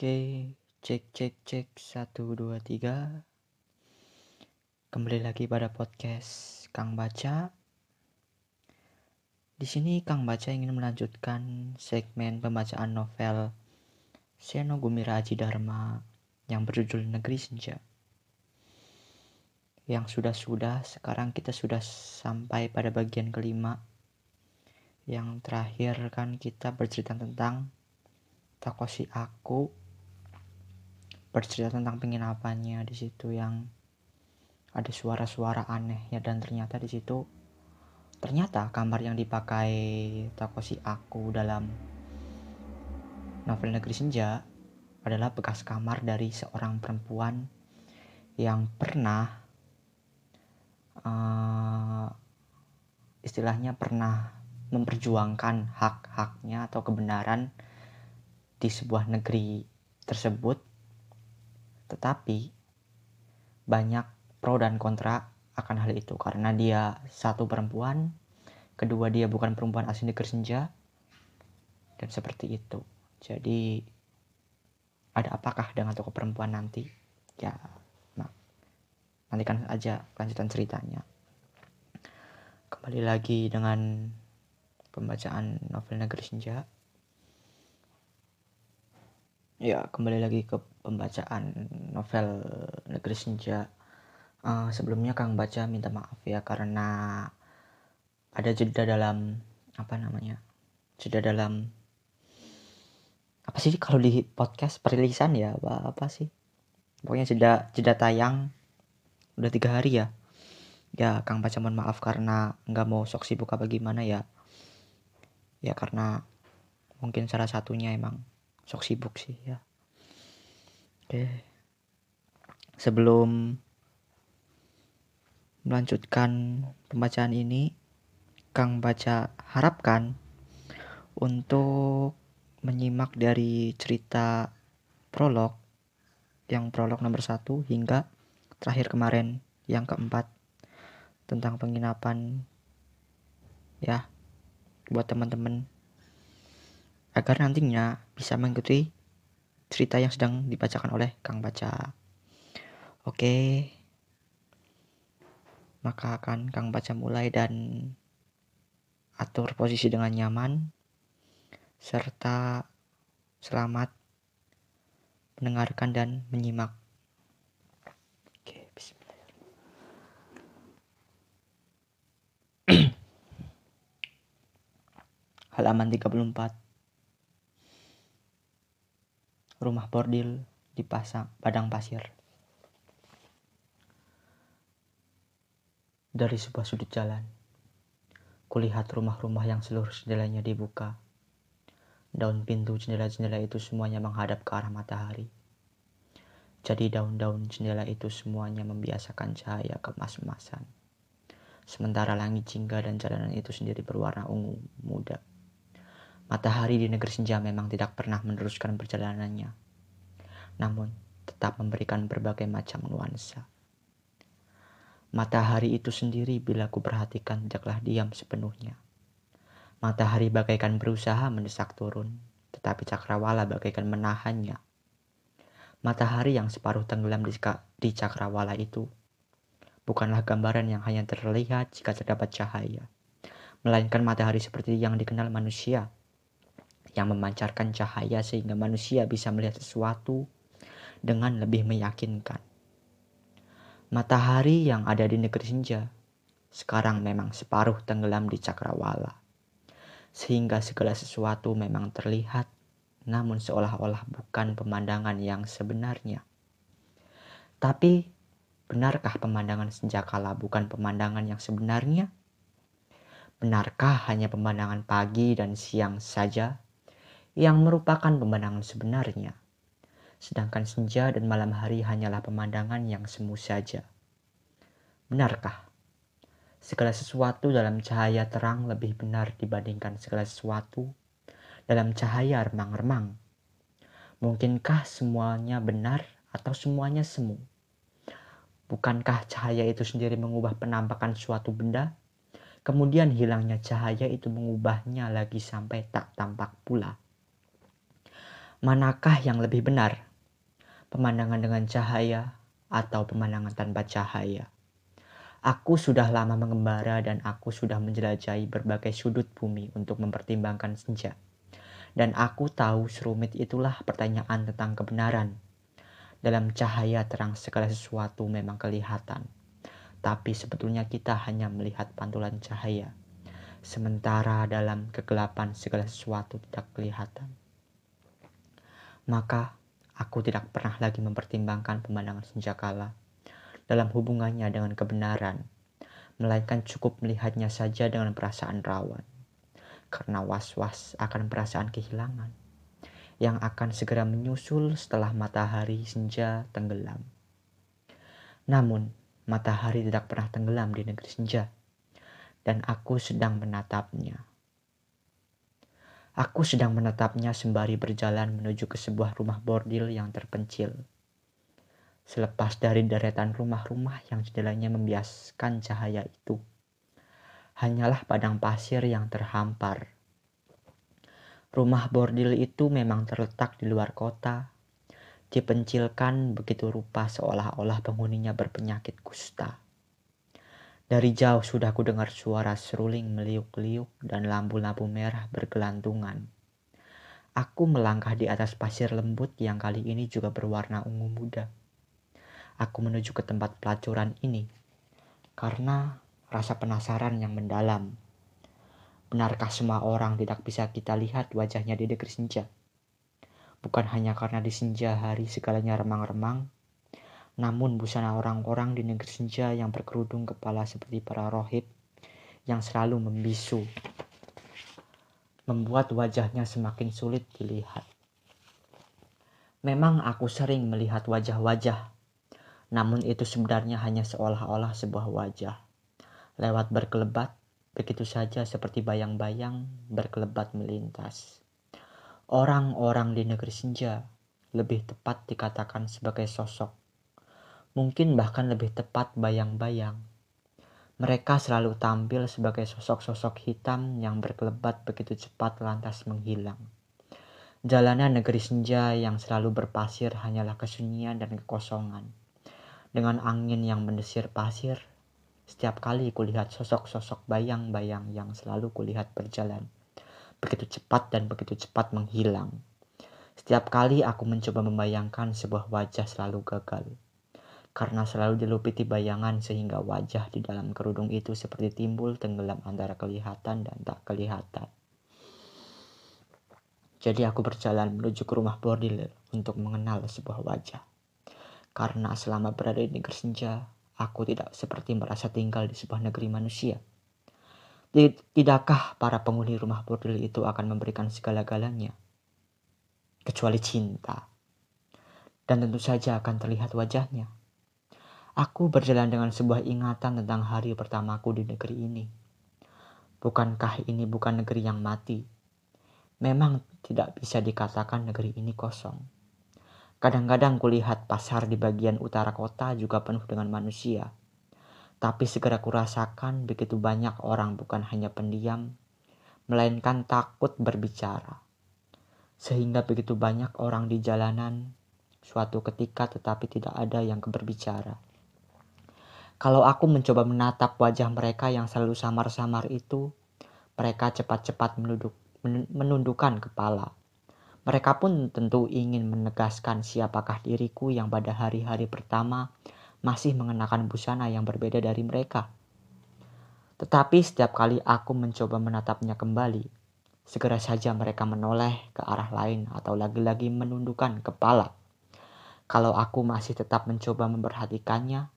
Oke, cek cek cek satu dua tiga. Kembali lagi pada podcast Kang Baca. Di sini Kang Baca ingin melanjutkan segmen pembacaan novel Seno Gumira Aji Dharma yang berjudul Negeri Senja. Yang sudah-sudah, sekarang kita sudah sampai pada bagian kelima. Yang terakhir kan kita bercerita tentang Takoshi aku bercerita tentang penginapannya di situ yang ada suara-suara aneh ya dan ternyata di situ ternyata kamar yang dipakai Takoshi aku dalam novel Negeri Senja adalah bekas kamar dari seorang perempuan yang pernah uh, istilahnya pernah memperjuangkan hak-haknya atau kebenaran di sebuah negeri tersebut tetapi banyak pro dan kontra akan hal itu karena dia satu perempuan, kedua dia bukan perempuan asli negeri senja, dan seperti itu. Jadi ada apakah dengan tokoh perempuan nanti? Ya, nah, nantikan aja lanjutan ceritanya. Kembali lagi dengan pembacaan novel Negeri Senja. Ya, kembali lagi ke pembacaan novel Negeri Senja. Uh, sebelumnya Kang baca minta maaf ya karena ada jeda dalam apa namanya? Jeda dalam apa sih kalau di podcast perilisan ya apa, apa sih? Pokoknya jeda jeda tayang udah tiga hari ya. Ya Kang baca mohon maaf karena nggak mau sok sibuk apa gimana ya. Ya karena mungkin salah satunya emang sok sibuk sih ya. Oke. Sebelum melanjutkan pembacaan ini Kang baca harapkan untuk menyimak dari cerita prolog yang prolog nomor satu hingga terakhir kemarin yang keempat tentang penginapan ya buat teman-teman agar nantinya bisa mengikuti cerita yang sedang dibacakan oleh Kang Baca. Oke. Maka akan Kang Baca mulai dan atur posisi dengan nyaman serta selamat mendengarkan dan menyimak. Oke. Halaman 34 rumah bordil di pasang padang pasir. Dari sebuah sudut jalan, kulihat rumah-rumah yang seluruh jendelanya dibuka. Daun pintu jendela-jendela itu semuanya menghadap ke arah matahari. Jadi daun-daun jendela itu semuanya membiasakan cahaya kemas-emasan. Sementara langit jingga dan jalanan itu sendiri berwarna ungu muda. Matahari di negeri senja memang tidak pernah meneruskan perjalanannya, namun tetap memberikan berbagai macam nuansa. Matahari itu sendiri bila ku perhatikan tidaklah diam sepenuhnya. Matahari bagaikan berusaha mendesak turun, tetapi cakrawala bagaikan menahannya. Matahari yang separuh tenggelam di, di cakrawala itu bukanlah gambaran yang hanya terlihat jika terdapat cahaya, melainkan matahari seperti yang dikenal manusia yang memancarkan cahaya sehingga manusia bisa melihat sesuatu dengan lebih meyakinkan. Matahari yang ada di negeri senja sekarang memang separuh tenggelam di cakrawala. Sehingga segala sesuatu memang terlihat namun seolah-olah bukan pemandangan yang sebenarnya. Tapi benarkah pemandangan senja kala bukan pemandangan yang sebenarnya? Benarkah hanya pemandangan pagi dan siang saja yang merupakan pemandangan sebenarnya. Sedangkan senja dan malam hari hanyalah pemandangan yang semu saja. Benarkah? Segala sesuatu dalam cahaya terang lebih benar dibandingkan segala sesuatu dalam cahaya remang-remang. Mungkinkah semuanya benar atau semuanya semu? Bukankah cahaya itu sendiri mengubah penampakan suatu benda? Kemudian hilangnya cahaya itu mengubahnya lagi sampai tak tampak pula. Manakah yang lebih benar? Pemandangan dengan cahaya atau pemandangan tanpa cahaya? Aku sudah lama mengembara dan aku sudah menjelajahi berbagai sudut bumi untuk mempertimbangkan senja. Dan aku tahu serumit itulah pertanyaan tentang kebenaran. Dalam cahaya terang segala sesuatu memang kelihatan. Tapi sebetulnya kita hanya melihat pantulan cahaya sementara dalam kegelapan segala sesuatu tidak kelihatan. Maka aku tidak pernah lagi mempertimbangkan pemandangan senjakala dalam hubungannya dengan kebenaran, melainkan cukup melihatnya saja dengan perasaan rawan, karena was-was akan perasaan kehilangan yang akan segera menyusul setelah matahari senja tenggelam. Namun, matahari tidak pernah tenggelam di negeri senja dan aku sedang menatapnya. Aku sedang menatapnya sembari berjalan menuju ke sebuah rumah bordil yang terpencil. Selepas dari deretan rumah-rumah yang jendelanya membiaskan cahaya itu, hanyalah padang pasir yang terhampar. Rumah bordil itu memang terletak di luar kota, dipencilkan begitu rupa seolah-olah penghuninya berpenyakit kusta. Dari jauh sudah ku dengar suara seruling meliuk-liuk dan lampu-lampu merah bergelantungan. Aku melangkah di atas pasir lembut yang kali ini juga berwarna ungu muda. Aku menuju ke tempat pelacuran ini karena rasa penasaran yang mendalam. Benarkah semua orang tidak bisa kita lihat wajahnya di negeri senja? Bukan hanya karena di senja hari segalanya remang-remang, namun busana orang-orang di negeri senja yang berkerudung kepala seperti para rohib yang selalu membisu membuat wajahnya semakin sulit dilihat. Memang aku sering melihat wajah-wajah, namun itu sebenarnya hanya seolah-olah sebuah wajah. Lewat berkelebat, begitu saja seperti bayang-bayang berkelebat melintas. Orang-orang di negeri senja lebih tepat dikatakan sebagai sosok mungkin bahkan lebih tepat bayang-bayang. Mereka selalu tampil sebagai sosok-sosok hitam yang berkelebat begitu cepat lantas menghilang. Jalanan negeri senja yang selalu berpasir hanyalah kesunyian dan kekosongan. Dengan angin yang mendesir pasir, setiap kali kulihat sosok-sosok bayang-bayang yang selalu kulihat berjalan. Begitu cepat dan begitu cepat menghilang. Setiap kali aku mencoba membayangkan sebuah wajah selalu gagal karena selalu dilupiti bayangan sehingga wajah di dalam kerudung itu seperti timbul tenggelam antara kelihatan dan tak kelihatan. Jadi aku berjalan menuju ke rumah bordil untuk mengenal sebuah wajah. Karena selama berada di negeri senja, aku tidak seperti merasa tinggal di sebuah negeri manusia. Tidakkah para penghuni rumah bordil itu akan memberikan segala-galanya? Kecuali cinta. Dan tentu saja akan terlihat wajahnya Aku berjalan dengan sebuah ingatan tentang hari pertamaku di negeri ini. Bukankah ini bukan negeri yang mati? Memang tidak bisa dikatakan negeri ini kosong. Kadang-kadang kulihat pasar di bagian utara kota juga penuh dengan manusia. Tapi segera kurasakan begitu banyak orang bukan hanya pendiam, melainkan takut berbicara. Sehingga begitu banyak orang di jalanan suatu ketika tetapi tidak ada yang berbicara. Kalau aku mencoba menatap wajah mereka yang selalu samar-samar itu, mereka cepat-cepat menunduk, menundukkan kepala. Mereka pun tentu ingin menegaskan siapakah diriku yang pada hari-hari pertama masih mengenakan busana yang berbeda dari mereka. Tetapi setiap kali aku mencoba menatapnya kembali, segera saja mereka menoleh ke arah lain atau lagi-lagi menundukkan kepala. Kalau aku masih tetap mencoba memperhatikannya,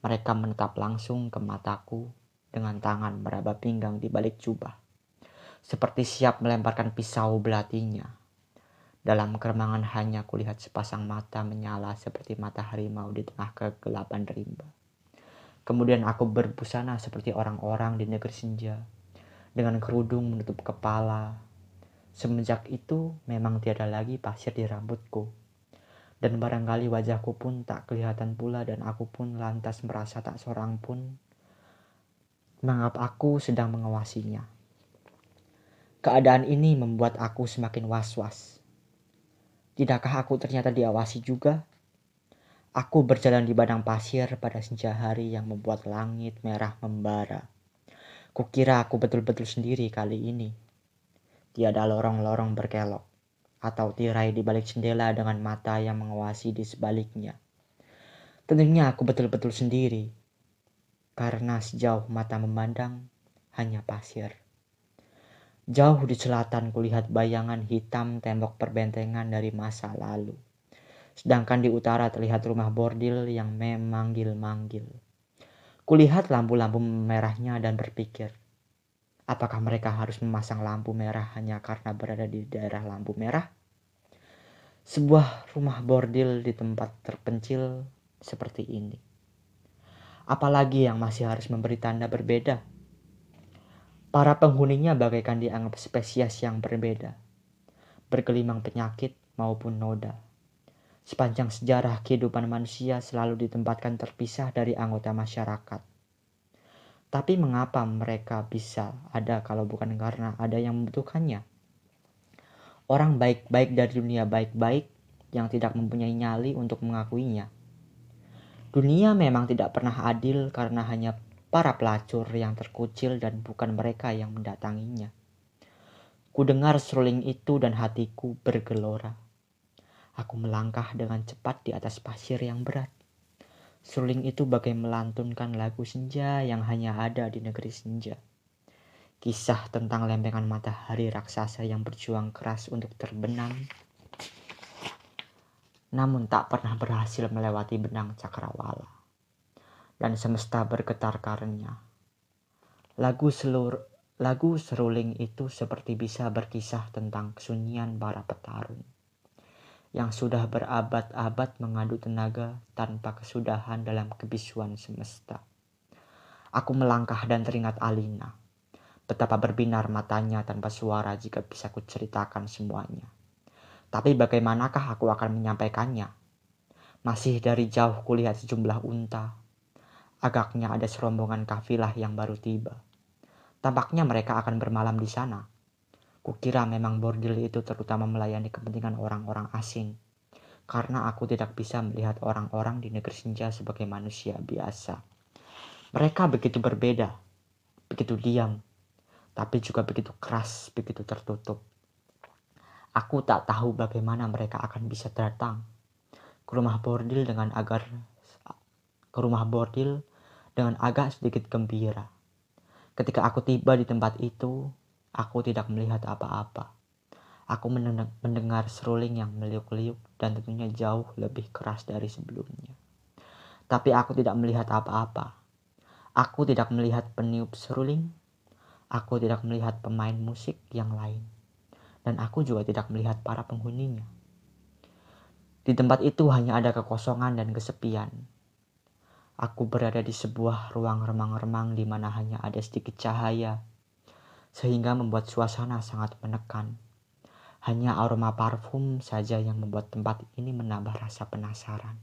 mereka menetap langsung ke mataku dengan tangan meraba pinggang di balik jubah. Seperti siap melemparkan pisau belatinya. Dalam keremangan hanya kulihat sepasang mata menyala seperti mata harimau di tengah kegelapan rimba. Kemudian aku berbusana seperti orang-orang di negeri senja. Dengan kerudung menutup kepala. Semenjak itu memang tiada lagi pasir di rambutku dan barangkali wajahku pun tak kelihatan pula dan aku pun lantas merasa tak seorang pun menganggap aku sedang mengawasinya. Keadaan ini membuat aku semakin was-was. Tidakkah aku ternyata diawasi juga? Aku berjalan di padang pasir pada senja hari yang membuat langit merah membara. Kukira aku betul-betul sendiri kali ini. Tiada lorong-lorong berkelok atau tirai di balik jendela dengan mata yang mengawasi di sebaliknya. Tentunya aku betul-betul sendiri, karena sejauh mata memandang hanya pasir. Jauh di selatan kulihat bayangan hitam tembok perbentengan dari masa lalu. Sedangkan di utara terlihat rumah bordil yang memanggil-manggil. Kulihat lampu-lampu merahnya dan berpikir, apakah mereka harus memasang lampu merah hanya karena berada di daerah lampu merah? Sebuah rumah bordil di tempat terpencil seperti ini. Apalagi yang masih harus memberi tanda berbeda Para penghuninya bagaikan dianggap spesies yang berbeda, bergelimang penyakit maupun noda. Sepanjang sejarah kehidupan manusia selalu ditempatkan terpisah dari anggota masyarakat. Tapi mengapa mereka bisa ada kalau bukan karena ada yang membutuhkannya? Orang baik-baik dari dunia baik-baik yang tidak mempunyai nyali untuk mengakuinya. Dunia memang tidak pernah adil karena hanya para pelacur yang terkucil dan bukan mereka yang mendatanginya. Ku dengar seruling itu dan hatiku bergelora. Aku melangkah dengan cepat di atas pasir yang berat. Seruling itu bagai melantunkan lagu senja yang hanya ada di negeri senja. Kisah tentang lempengan matahari raksasa yang berjuang keras untuk terbenam namun tak pernah berhasil melewati benang cakrawala dan semesta bergetar karenanya. Lagu selur lagu seruling itu seperti bisa berkisah tentang kesunyian para petarung yang sudah berabad-abad mengadu tenaga tanpa kesudahan dalam kebisuan semesta. Aku melangkah dan teringat Alina. Betapa berbinar matanya tanpa suara jika bisa kuceritakan semuanya. Tapi bagaimanakah aku akan menyampaikannya? Masih dari jauh kulihat sejumlah unta, Agaknya ada serombongan kafilah yang baru tiba. Tampaknya mereka akan bermalam di sana. Kukira memang bordil itu terutama melayani kepentingan orang-orang asing. Karena aku tidak bisa melihat orang-orang di negeri senja sebagai manusia biasa. Mereka begitu berbeda, begitu diam, tapi juga begitu keras, begitu tertutup. Aku tak tahu bagaimana mereka akan bisa datang ke rumah bordil dengan agar ke rumah bordil dengan agak sedikit gembira. Ketika aku tiba di tempat itu, aku tidak melihat apa-apa. Aku mendengar seruling yang meliuk-liuk dan tentunya jauh lebih keras dari sebelumnya. Tapi aku tidak melihat apa-apa. Aku tidak melihat peniup seruling. Aku tidak melihat pemain musik yang lain. Dan aku juga tidak melihat para penghuninya. Di tempat itu hanya ada kekosongan dan kesepian. Aku berada di sebuah ruang remang-remang di mana hanya ada sedikit cahaya, sehingga membuat suasana sangat menekan. Hanya aroma parfum saja yang membuat tempat ini menambah rasa penasaran.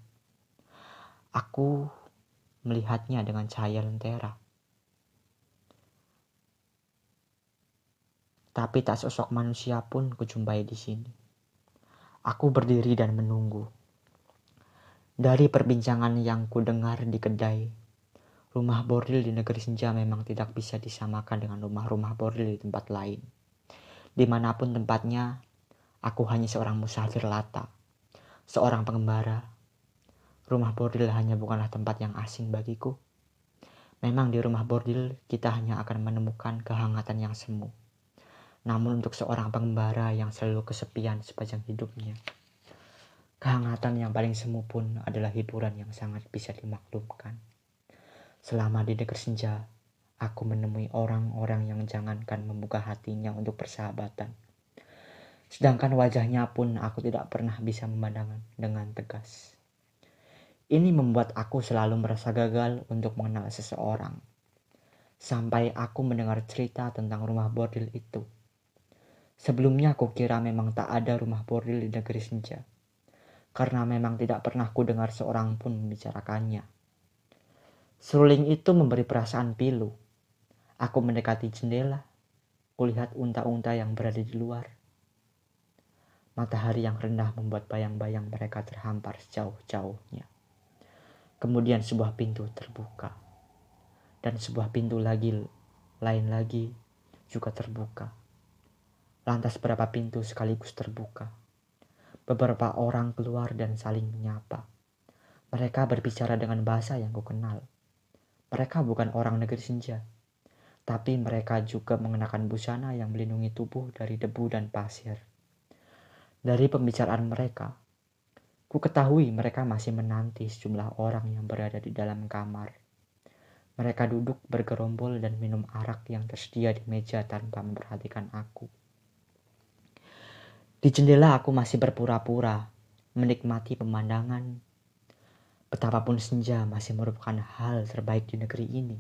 Aku melihatnya dengan cahaya lentera. Tapi tak sosok manusia pun kujumpai di sini. Aku berdiri dan menunggu. Dari perbincangan yang ku dengar di kedai, rumah bordil di negeri senja memang tidak bisa disamakan dengan rumah-rumah bordil di tempat lain. Di mana pun tempatnya, aku hanya seorang musafir lata, seorang pengembara. Rumah bordil hanya bukanlah tempat yang asing bagiku. Memang di rumah bordil kita hanya akan menemukan kehangatan yang semu. Namun untuk seorang pengembara yang selalu kesepian sepanjang hidupnya, Kehangatan yang paling semu pun adalah hiburan yang sangat bisa dimaklumkan. Selama di negeri senja, aku menemui orang-orang yang jangankan membuka hatinya untuk persahabatan. Sedangkan wajahnya pun aku tidak pernah bisa memandang dengan tegas. Ini membuat aku selalu merasa gagal untuk mengenal seseorang. Sampai aku mendengar cerita tentang rumah bordil itu. Sebelumnya aku kira memang tak ada rumah bordil di negeri senja karena memang tidak pernah ku dengar seorang pun membicarakannya. Seruling itu memberi perasaan pilu. Aku mendekati jendela, kulihat unta-unta yang berada di luar. Matahari yang rendah membuat bayang-bayang mereka terhampar sejauh-jauhnya. Kemudian sebuah pintu terbuka. Dan sebuah pintu lagi lain lagi juga terbuka. Lantas berapa pintu sekaligus terbuka. Beberapa orang keluar dan saling menyapa. Mereka berbicara dengan bahasa yang kukenal. Mereka bukan orang negeri senja, tapi mereka juga mengenakan busana yang melindungi tubuh dari debu dan pasir. Dari pembicaraan mereka, ku ketahui mereka masih menanti sejumlah orang yang berada di dalam kamar. Mereka duduk bergerombol dan minum arak yang tersedia di meja tanpa memperhatikan aku. Di jendela aku masih berpura-pura menikmati pemandangan. Betapapun senja masih merupakan hal terbaik di negeri ini.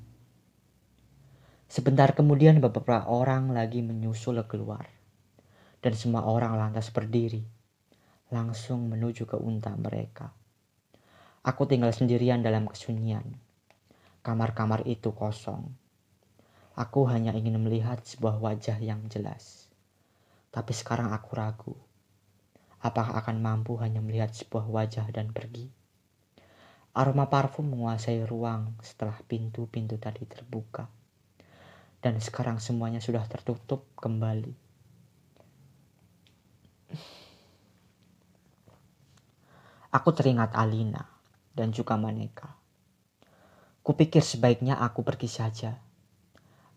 Sebentar kemudian beberapa orang lagi menyusul keluar dan semua orang lantas berdiri, langsung menuju ke unta mereka. Aku tinggal sendirian dalam kesunyian. Kamar-kamar itu kosong. Aku hanya ingin melihat sebuah wajah yang jelas. Tapi sekarang aku ragu. Apakah akan mampu hanya melihat sebuah wajah dan pergi? Aroma parfum menguasai ruang setelah pintu-pintu tadi terbuka. Dan sekarang semuanya sudah tertutup kembali. Aku teringat Alina dan juga Maneka. Kupikir sebaiknya aku pergi saja.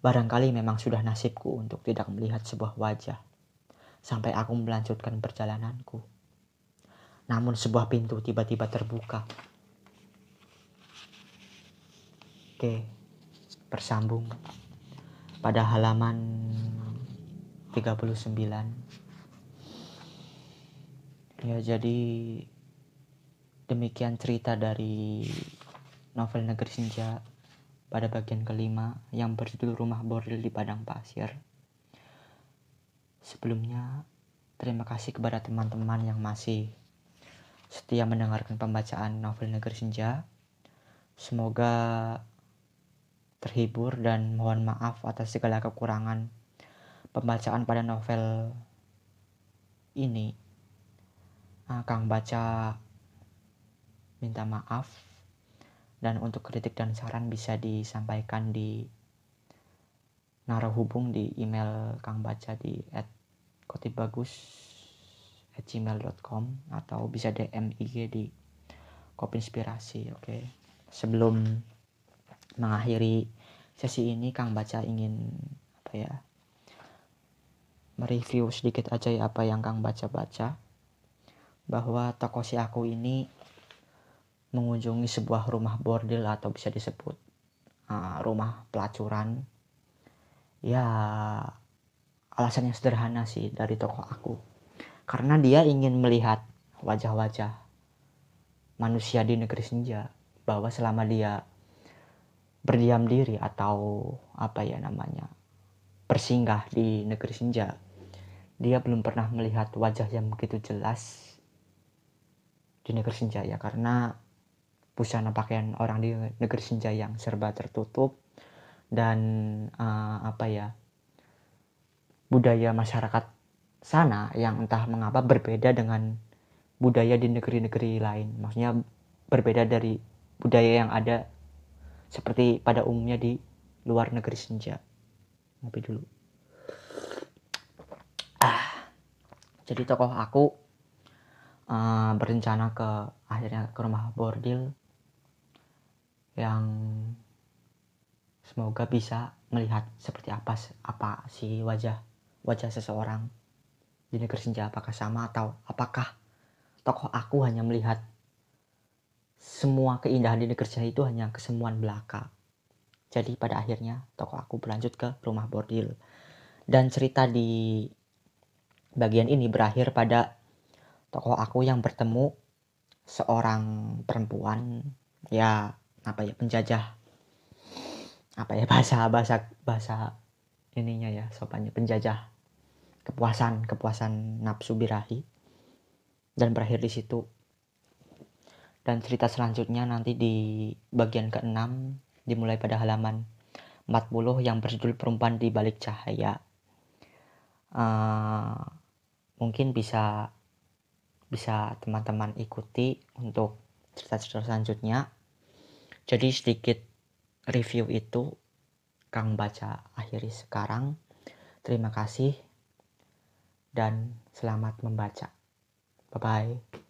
Barangkali memang sudah nasibku untuk tidak melihat sebuah wajah sampai aku melanjutkan perjalananku. Namun sebuah pintu tiba-tiba terbuka. Oke, bersambung pada halaman 39. Ya, jadi Demikian cerita dari novel Negeri Senja pada bagian kelima yang berjudul Rumah Bordil di Padang Pasir. Sebelumnya, terima kasih kepada teman-teman yang masih setia mendengarkan pembacaan novel Negeri Senja. Semoga terhibur dan mohon maaf atas segala kekurangan pembacaan pada novel ini. Nah, Kang baca minta maaf dan untuk kritik dan saran bisa disampaikan di naruh hubung di email Kang Baca di at kotibagus at gmail.com atau bisa DM IG di Kopi Inspirasi oke okay. sebelum mengakhiri sesi ini Kang Baca ingin apa ya mereview sedikit aja ya apa yang Kang baca-baca bahwa toko si aku ini mengunjungi sebuah rumah bordil atau bisa disebut uh, rumah pelacuran. Ya alasannya sederhana sih dari tokoh aku. Karena dia ingin melihat wajah-wajah manusia di negeri senja bahwa selama dia berdiam diri atau apa ya namanya bersinggah di negeri senja. Dia belum pernah melihat wajah yang begitu jelas di negeri senja ya karena busana pakaian orang di negeri senja yang serba tertutup dan uh, apa ya budaya masyarakat sana yang entah mengapa berbeda dengan budaya di negeri-negeri lain. Maksudnya berbeda dari budaya yang ada seperti pada umumnya di luar negeri senja. Ngopi dulu. Ah jadi tokoh aku uh, berencana ke akhirnya ke rumah bordil yang semoga bisa melihat seperti apa apa si wajah wajah seseorang di negeri senja. Apakah sama atau apakah tokoh aku hanya melihat semua keindahan di negeri senja itu hanya kesemuan belaka. Jadi pada akhirnya tokoh aku berlanjut ke rumah bordil. Dan cerita di bagian ini berakhir pada tokoh aku yang bertemu seorang perempuan. Ya apa ya penjajah. Apa ya bahasa bahasa bahasa ininya ya sopannya penjajah. Kepuasan kepuasan nafsu birahi. Dan berakhir di situ dan cerita selanjutnya nanti di bagian keenam dimulai pada halaman 40 yang berjudul perempuan di balik cahaya. Uh, mungkin bisa bisa teman-teman ikuti untuk cerita-cerita selanjutnya. Jadi sedikit review itu Kang baca akhiri sekarang. Terima kasih dan selamat membaca. Bye bye